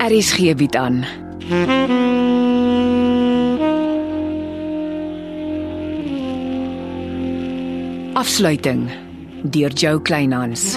Aries gee bied aan. Afsluiting deur Jo Kleinhans.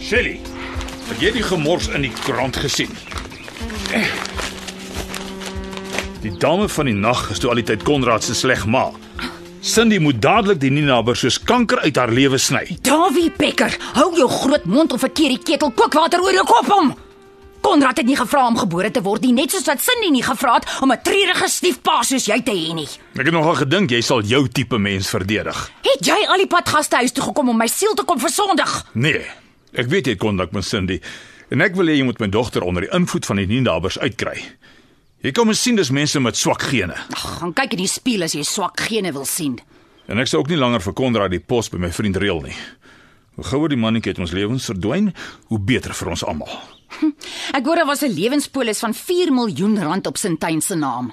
Shelly, het jy die gemors in die koerant gesien? Die dame van die nag is toe al die tyd Konrad se sleg ma. Cindy moet dadelik die Ninaber soos kanker uit haar lewe sny. Davie Becker, hou jou groot mond of verkeer die ketel kookwater oor jou kop om. Konrad het nie gevra om gebore te word nie, net soos wat Cindy nie gevra het om 'n treurige stiefpa soos jy te hê nie. Ek het nogal gedink jy sal jou tipe mens verdedig. Het jy al die pad gastehuis toe gekom om my siel te kom versondig? Nee, ek weet jy het kontak met Cindy en ek wil hê jy moet my dogter onder die invloed van die Ninabers uitkry. Jy kom sien dis mense met swak gene. Ag, gaan kyk in die spieël as jy swak gene wil sien. En ek sou ook nie langer vir Konrad die pos by my vriend reël nie. Hoe gouer die mannetjie uit ons lewens verdwyn, hoe beter vir ons almal. Ek hoor daar was 'n lewenspolis van 4 miljoen rand op Sintyn se naam.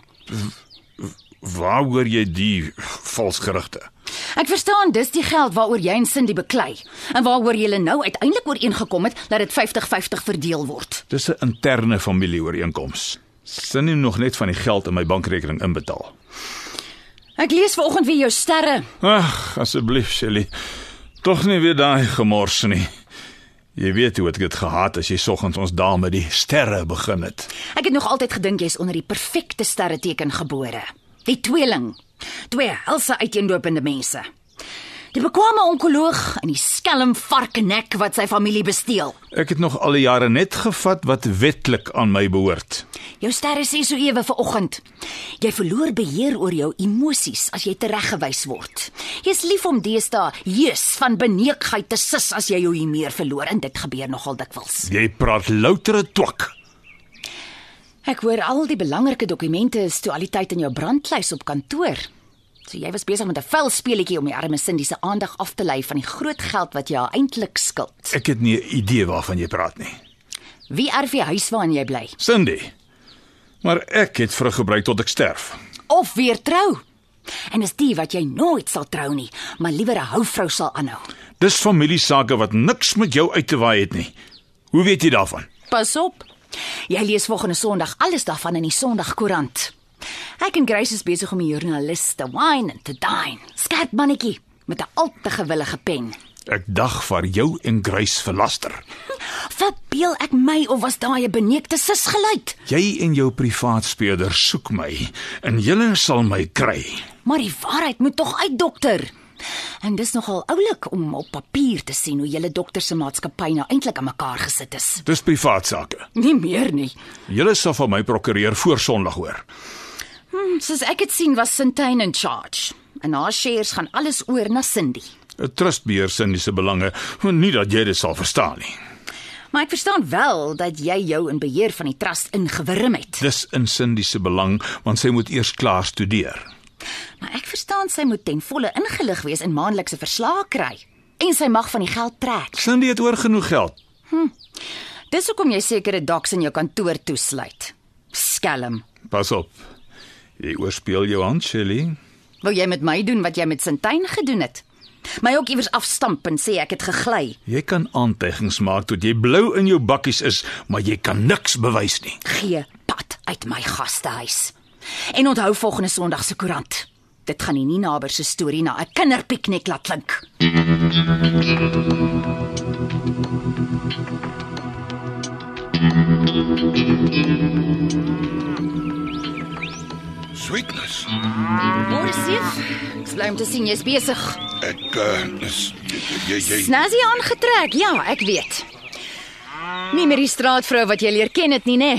Waar hoor jy die vals gerugte? Ek verstaan dis die geld waaroor jy en Cindy beklei en waaroor julle nou uiteindelik ooreengekom het dat dit 50-50 verdeel word. Dis 'n interne familieooreenkoms. Sin nog net van die geld in my bankrekening inbetaal. Ek lees vanoggend weer jou sterre. Ag, asseblief Shelly. Tog nie weer daai gemors nie. Jy weet hoe ek dit gehaat as jy soggens ons dae met die sterre begin het. Ek het nog altyd gedink jy's onder die perfekte sterreteken gebore. Die tweeling. Twee helse uiteenlopende mense. Die bekwame onkoloog en die skelm varknek wat sy familie besteel. Ek het nog al die jare net gevat wat wetlik aan my behoort. Jou sterre sê so ewe vanoggend. Jy verloor beheer oor jou emosies as jy tereggewys word. Jy's lief om deesdae jeus van beneekheid te sis as jy jou humeur verloor en dit gebeur nogal dikwels. Jy praat loutere twak. Ek hoor al die belangrike dokumente is toe al die tyd in jou brandlys op kantoor. So jy was besig met 'n vuil speletjie om die arme Cindy se aandag af te lei van die groot geld wat jy haar eintlik skuld. Ek het nie 'n idee waarvan jy praat nie. Wie erf die huis waarin jy bly? Cindy. Maar ek het vrug gebruik tot ek sterf. Of weer trou? En is die wat jy nooit sal trou nie, maar liewer 'n houvrou sal aanhou. Dis familiesake wat niks met jou uit te waai het nie. Hoe weet jy daarvan? Pas op. Jy lees volgende Sondag alles daarvan in die Sondagkoerant. Ek en Grace is besig om die joernalis te wine en te dine. Skerp mannetjie met 'n al te gewillige pen. Ek dag vir jou en Grace verlaster. Verbeel ek my of was daai 'n beneekte sis geluid? Jy en jou privaat speurder soek my en julle sal my kry. Maar die waarheid moet tog uit, dokter. En dis nogal oulik om op papier te sien hoe julle dokter se maatskappy nou eintlik aan mekaar gesit is. Dis privaat sake. Nie meer nie. Julle sal van my prokureur voor Sondag hoor. Soos ek dit sien was Sintyn in charge. En haar shares gaan alles oor na Cindy. 'n Trust beheer sin se belange, nie dat jy dit sal verstaan nie. Maar ek verstaan wel dat jy jou in beheer van die trust ingewurm het. Dis in Cindy se belang want sy moet eers klaar studeer. Maar ek verstaan sy moet ten volle ingelig wees en maandelikse verslae kry en sy mag van die geld trek. Cindy het oor genoeg geld. Dis hoekom jy sekere doks in jou kantoor toesluit. Skelm. Pas op. Jy oorspeel jou hand, Shelly. Wou jy met my doen wat jy met Sintyn gedoen het? My ook iewers afstamp en sê ek het gegly. Jy kan aantuigings maak tot jy blou in jou bakkies is, maar jy kan niks bewys nie. Gee pad uit my gastehuis. En onthou volgende Sondag se koerant. Dit gaan nie naby se storie na 'n kinderpiknik laat klink. Sweetness. Môre Sief, ek bly om te sien jy's besig. Ek uh, is jy jy Snazzy aangetrek. Ja, ek weet. Nie meer die straatvrou wat jy leer ken het nie, nê?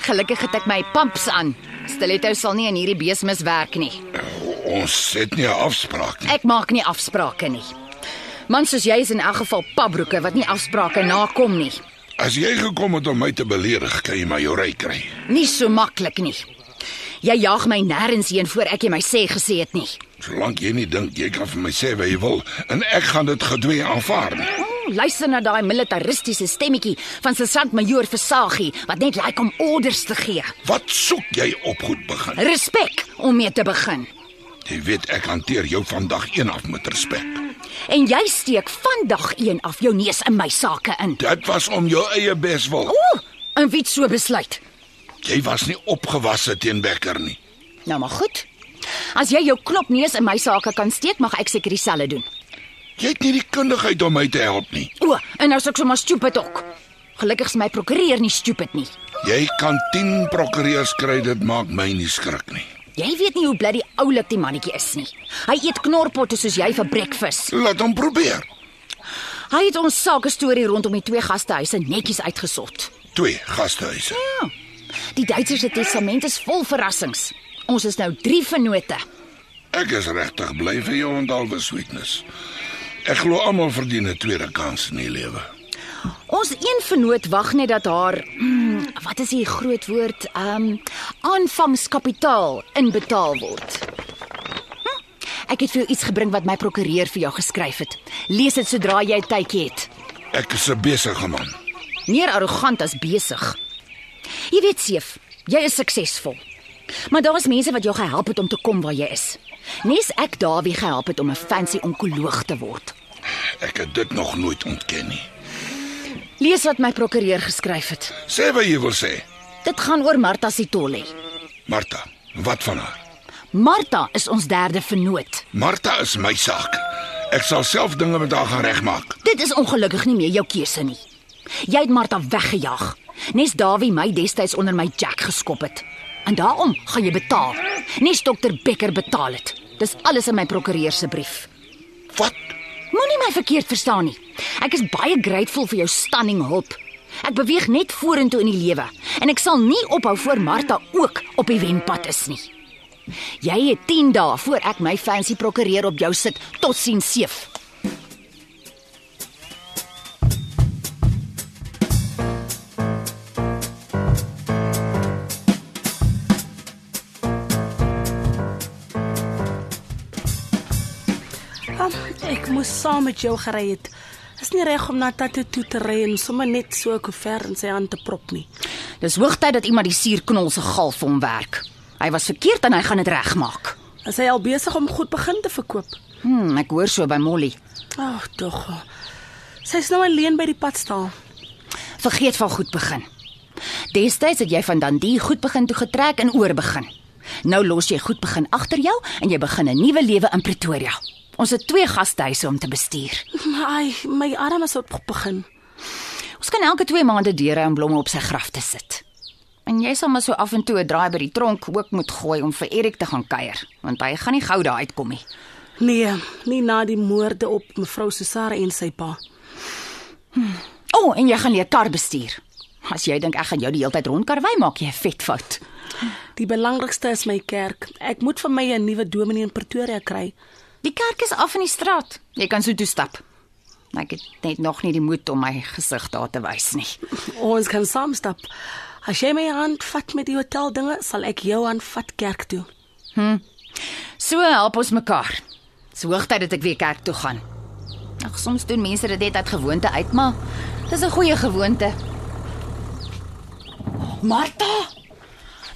Gelukkig het ek my pumps aan. Stiletto sal nie in hierdie beesmis werk nie. ons het nie 'n afspraak nie. Ek maak nie afsprake nie. Man soos jy is in elk geval pabroeke wat nie afsprake nakom nie. As jy gekom het om my te beledig, kan jy my jou ry kry. Nie so maklik nie. Jy jaag my nêrens heen voor ek jy my sê gesê het nie. Solank jy nie dink jy kan vir my sê wat jy wil en ek gaan dit gedwee aanvaar nie. Luister na daai militaristiese stemmetjie van sergeant-majoor Versagie wat net lyk like om orders te gee. Wat soek jy op goed begin? Respek om mee te begin. Jy weet ek hanteer jou vandag een af met respek. En jy steek vandag een af jou neus in my sake in. Dit was om jou eie beswil. Ooh, en wie het so besluit? Jy was nie opgewasse teen Becker nie. Nou maar goed. As jy jou knopneus in my sake kan steek, mag ek seker dieselfde doen. Jy het nie die kundigheid om my te help nie. O, en nou is ek sommer stupid ook. Gelukkig is my prokureur nie stupid nie. Jy kan 10 prokureurs kry, dit maak my nie skrik nie. Jy weet nie hoe bly die oulik die mannetjie is nie. Hy eet knorpotte soos jy vir breakfast. Laat hom probeer. Hy het ons sake storie rondom die twee gastehuise netjies uitgesort. Twee gastehuise. Ja. Die Duitsers se testament is vol verrassings. Ons is nou 3 vennote. Ek is regtig bly vir jou en alwe sweetness. Ek glo almal verdien 'n tweede kans in die lewe. Ons een vennoot wag net dat haar hmm, wat is die groot woord? Ehm um, aanvangskapitaal inbetaal word. Hm, ek het vir jou iets gebring wat my prokureur vir jou geskryf het. Lees dit sodra jy tyd het. Ek is 'n besige man. Meer arrogant as besig. Jy weet seef, jy is suksesvol. Maar daar is mense wat jou gehelp het om te kom waar jy is. Nes ek Dawie gehelp het om 'n fancy onkoloog te word. Ek het dit nog nooit ontken nie. Lees wat my prokureur geskryf het. Sê wat jy wil sê. Dit gaan oor Martha Sitole. Martha, wat van haar? Martha is ons derde vennoot. Martha is my saak. Ek sal self dinge met haar gaan regmaak. Dit is ongelukkig nie meer jou keuse nie. Jy het Martha weggejaag. Nes Dawie my destyds onder my jack geskop het. En daarom gaan jy betaal. Nes dokter Becker betaal het. Dis alles in my prokureur se brief. Wat? Moenie my verkeerd verstaan nie. Ek is baie grateful vir jou stunning hulp. Ek beweeg net vorentoe in die lewe en ek sal nie ophou voor Martha ook op die wenpad is nie. Jy het 10 dae voor ek my fancy prokureur op jou sit tot sien seef. Saam met jou gery het. Is nie reg om na Tatte toe te ry en sommer net so 'n koevert in sy hand te prop nie. Dis hoogtyd dat iemand die suurknol se gal vir hom werk. Hy was verkeerd en hy gaan dit regmaak. Is hy al besig om goed begin te verkoop? Hm, ek hoor so by Molly. Ag, tog. Sy's nou alleen by die padstal. Vergeet van goed begin. Destyds het jy van Dundee goed begin toe getrek en oor begin. Nou los jy goed begin agter jou en jy begin 'n nuwe lewe in Pretoria. Ons het twee gastehuise om te bestuur. Ai, my arm is op begin. Ons kan elke 2 maande deure en blomme op sy graf te sit. En jy sal maar so af en toe 'n draai by die tronk ook moet gooi om vir Erik te gaan kuier, want hy gaan nie gou daar uitkom nie. Nee, nie na die moorde op mevrou Susara en sy pa. O, oh, en jy gaan leer kar bestuur. As jy dink ek gaan jou die hele tyd rondkarwei, maak jy 'n vet fout. Die belangrikste is my kerk. Ek moet vir my 'n nuwe dominee in Pretoria kry. Die kerk is af in die straat. Jy kan so toe stap. Ek het net nog nie die moed om my gesig daar te wys nie. Ons kan saam stap. As jy my hand vat met die hotel dinge, sal ek jou aan vat kerk toe. So help ons mekaar. Dis hoogtyd dat ek weer kerk toe gaan. Ag, soms doen mense dit net uit gewoonte uit, maar dis 'n goeie gewoonte. Martha,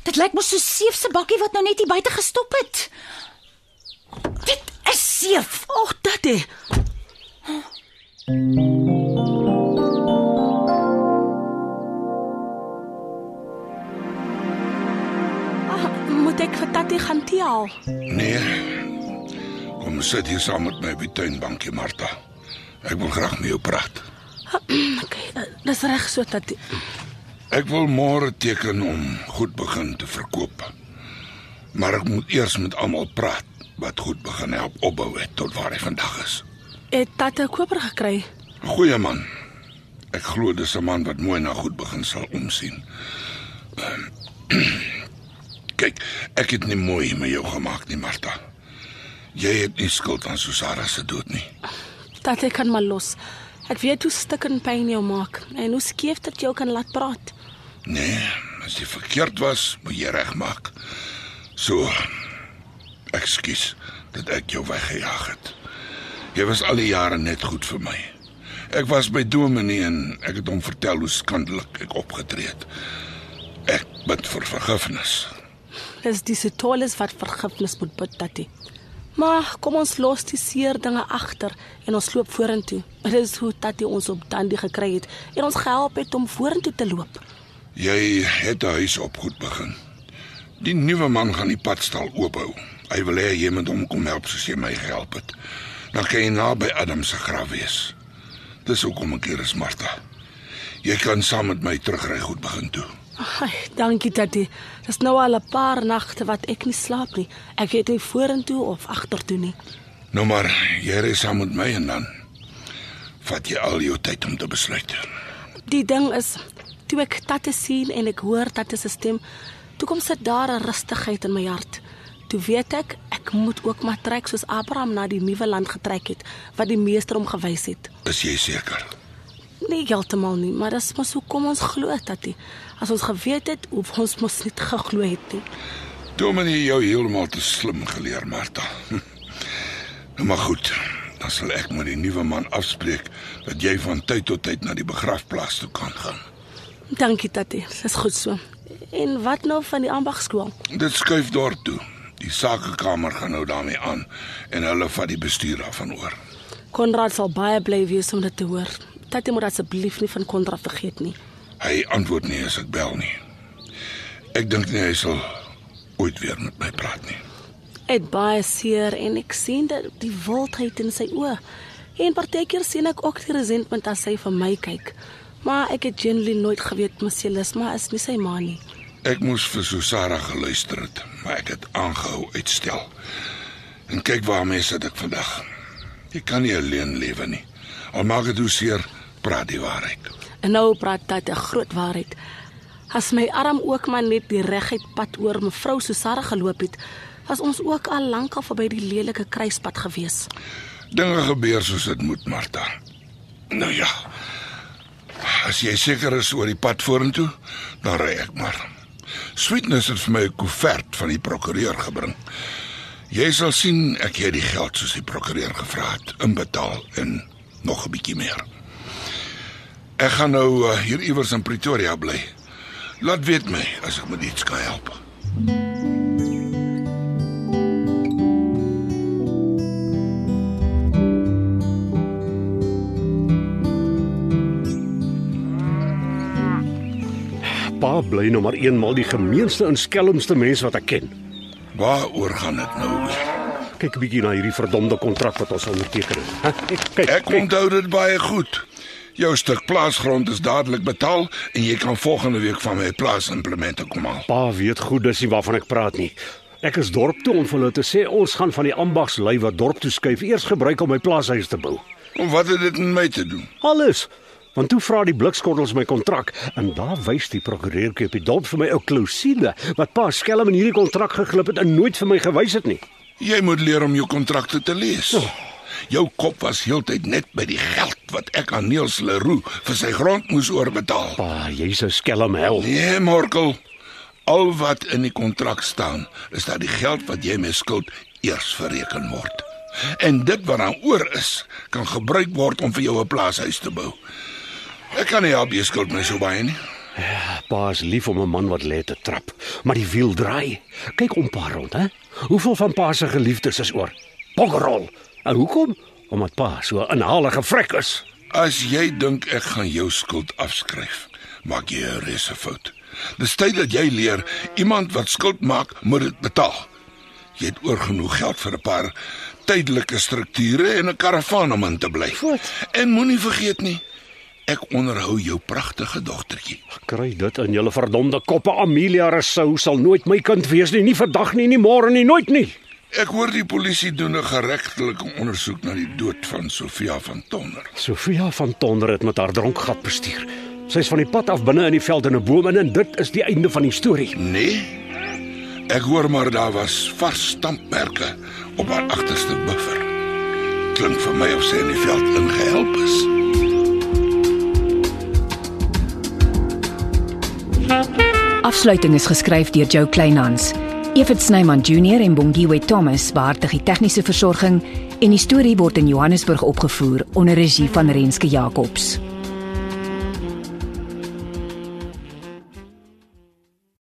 dit lyk mos so seef se bakkie wat nou net hier buite gestop het. Dit seef. Ag, tatte. Ah, moet ek vir tatte gaan tee haal? Nee. Kom sit hier saam met my op die tuinbankie, Martha. Ek wil graag met jou praat. Okay, eh, dis reg so tatte. Ek wil môre teken om goed begin te verkoop. Maar ek moet eers met almal praat wat goed begin help opbou het tot waar hy vandag is. Het tatte koper gekry? Goeie man. Ek glo dis 'n man wat mooi na goed begin sal omsien. Ehm, Kyk, ek het nie mooi met jou gemaak nie, Martha. Jy het nie skuld aan Susara se dood nie. Tatte kan maar los. Ek weet hoe stikkend pyn jou maak en hoe skeef dit jou kan laat praat. Nee, as jy verkeerd was, moet jy regmaak. So. Ekskuus dat ek jou weggejaag het. Jy was al die jare net goed vir my. Ek was by Dominee en ek het hom vertel hoe skandelik ek opgetree het. Ek bid vir vergifnis. Dis die Sitoles wat vergifnis moet bid, Tatie. Maar kom ons los die seer dinge agter en ons loop vorentoe. Dit is hoe Tatie ons op Dandy gekry het en ons gehelp het om vorentoe te loop. Jy het 'n huis op goed begin. Die nuwe man gaan die padstal oophou. Hy wil hê jy moet hom kom help soos jy my gehelp het. Dan kan jy naby Adam se graf wees. Dis hoekom ek hier is, Martha. Jy kan saam met my terugry goed begin toe. Ai, dankie Tatie. Dis nou al 'n paar nagte wat ek nie slaap nie. Ek weet nie vorentoe of agtertoe nie. Nou maar, jy ry saam met my en dan vat jy al jou tyd om te besluit. Die ding is, toe ek Tatie sien en ek hoor Tatie se stem, toe kom sit daar 'n rustigheid in my hart. Toe weet ek ek moet ook maar trek soos Abraham na die nuwe land getrek het wat die meester hom gewys het. Is jy seker? Nee, heeltemal nie, maar dis mos hoe kom ons glo Tatie. As ons geweet het, hoef ons mos nie geglo het nie. Dominee jou heeltemal te slim geleer, Martha. Nou maar goed. Dan sal ek met die nuwe man afspreek dat jy van tyd tot tyd na die begrafplaas toe kan gaan. Dankie Tatie, dis goed so. En wat nou van die ambagskool? Dit skuif daar toe. Die sakekamer gaan nou daarmee aan en hulle vat die bestuur daarvan oor. Konrad sal baie bly wees om dit te hoor. Tatie moet asseblief nie van Konrad vergeet nie. Hy antwoord nie as ek bel nie. Ek dink nie hy sal ooit weer met my praat nie. Het baie seer en ek sien dat die wildheid in sy oë. En partykeer sien ek ook die resentment as hy vir my kyk. Maar ek het genuinely nooit geweet Mosilisma is nie sy ma nie. Ek moes vir Susara geluister het, maar ek het aangehou uitstel. En kyk waarmee sit ek vandag. Jy kan nie alleen lewe nie. Al maak dit hoe seer, praat die waarheid. En nou praat dit 'n groot waarheid. As my arm ook maar net die reguit pad oor mevrou Susara geloop het, was ons ook al lank al verby die lelike kruispad gewees. Dinge gebeur soos dit moet, Martha. Nou ja. As jy seker is oor die pad vorentoe, dan ry ek maar. Sweetness het vir my 'n koevert van die prokureur gebring. Jy sal sien ek het die geld soos die prokureur gevra het, inbetaal en nog 'n bietjie meer. Ek gaan nou uh, hier iewers in Pretoria bly. Laat weet my as ek met iets kan help. Pa bly nou maar eenmal die gemeenste en skelmste mens wat ek ken. Waaroor gaan dit nou? Kyk 'n bietjie na hierdie verdomde kontrak wat ons onderteken het. hè? Kyk, Ek kyk. onthou dit baie goed. Jou stuk plaasgrond is dadelik betaal en jy kan volgende week van my plaasimplemente kom haal. Pa weet goed dis nie waarvan ek praat nie. Ek is dorp toe om vir hulle te sê ons gaan van die ambagslui wat dorp toe skuif eers gebruik om my plaashuis te bou. En wat het dit met my te doen? Alles. Want toe vra die blikskottels my kontrak en daar wys die prokureurkie op die dorp vir my ou klousule wat pa skelm in hierdie kontrak geglip het en nooit vir my gewys het nie. Jy moet leer om jou kontrakte te lees. Jou kop was heeltyd net by die geld wat ek aan Niels Leroux vir sy grond moes oorbetaal. Pa, jy's 'n skelm hel. Nee, Morkel. Al wat in die kontrak staan, is dat die geld wat jy my skuld eers verreken word. En dit wat dan oor is, kan gebruik word om vir jou 'n plaashuis te bou. Ek kan nie help jy skuld my so baie nie. Pa is lief om 'n man wat lê te trap, maar die wiel draai. Kyk om pa rond, hè? Hoeveel van pa se geliefdes is oor? Poggerol. En hoekom? Omdat pa so 'n inhalige vrek is. As jy dink ek gaan jou skuld afskryf, maak jy 'n reuse fout. Dis tyd dat jy leer iemand wat skuld maak, moet dit betaal. Jy het oorgenoeg geld vir 'n paar tydelike strukture en 'n karavaan om in te bly. Wat? En moenie vergeet nie, ek onderhou jou pragtige dogtertjie. Kry dit in julle verdomde koppe. Amelia Rousseau sal nooit my kind wees nie, nie vandag nie, nie môre nie, nooit nie. Ek hoor die polisie doen 'n geregtelike ondersoek na die dood van Sofia van Tonder. Sofia van Tonder het met haar dronkgat bestuur. Sy's van die pad af binne in die veld in 'n boom in en dit is die einde van die storie. Nee. Ek hoor maar daar was vars stampmerke op haar agterste buffer. Klink vir my of sy in die veld ingehelp is. Afsluiting is geskryf deur Jo Kleinhans. Evit Snyman Junior en Bongwe Thomas baartig die tegniese versorging En die storie word in Johannesburg opgevoer onder regie van Renske Jacobs.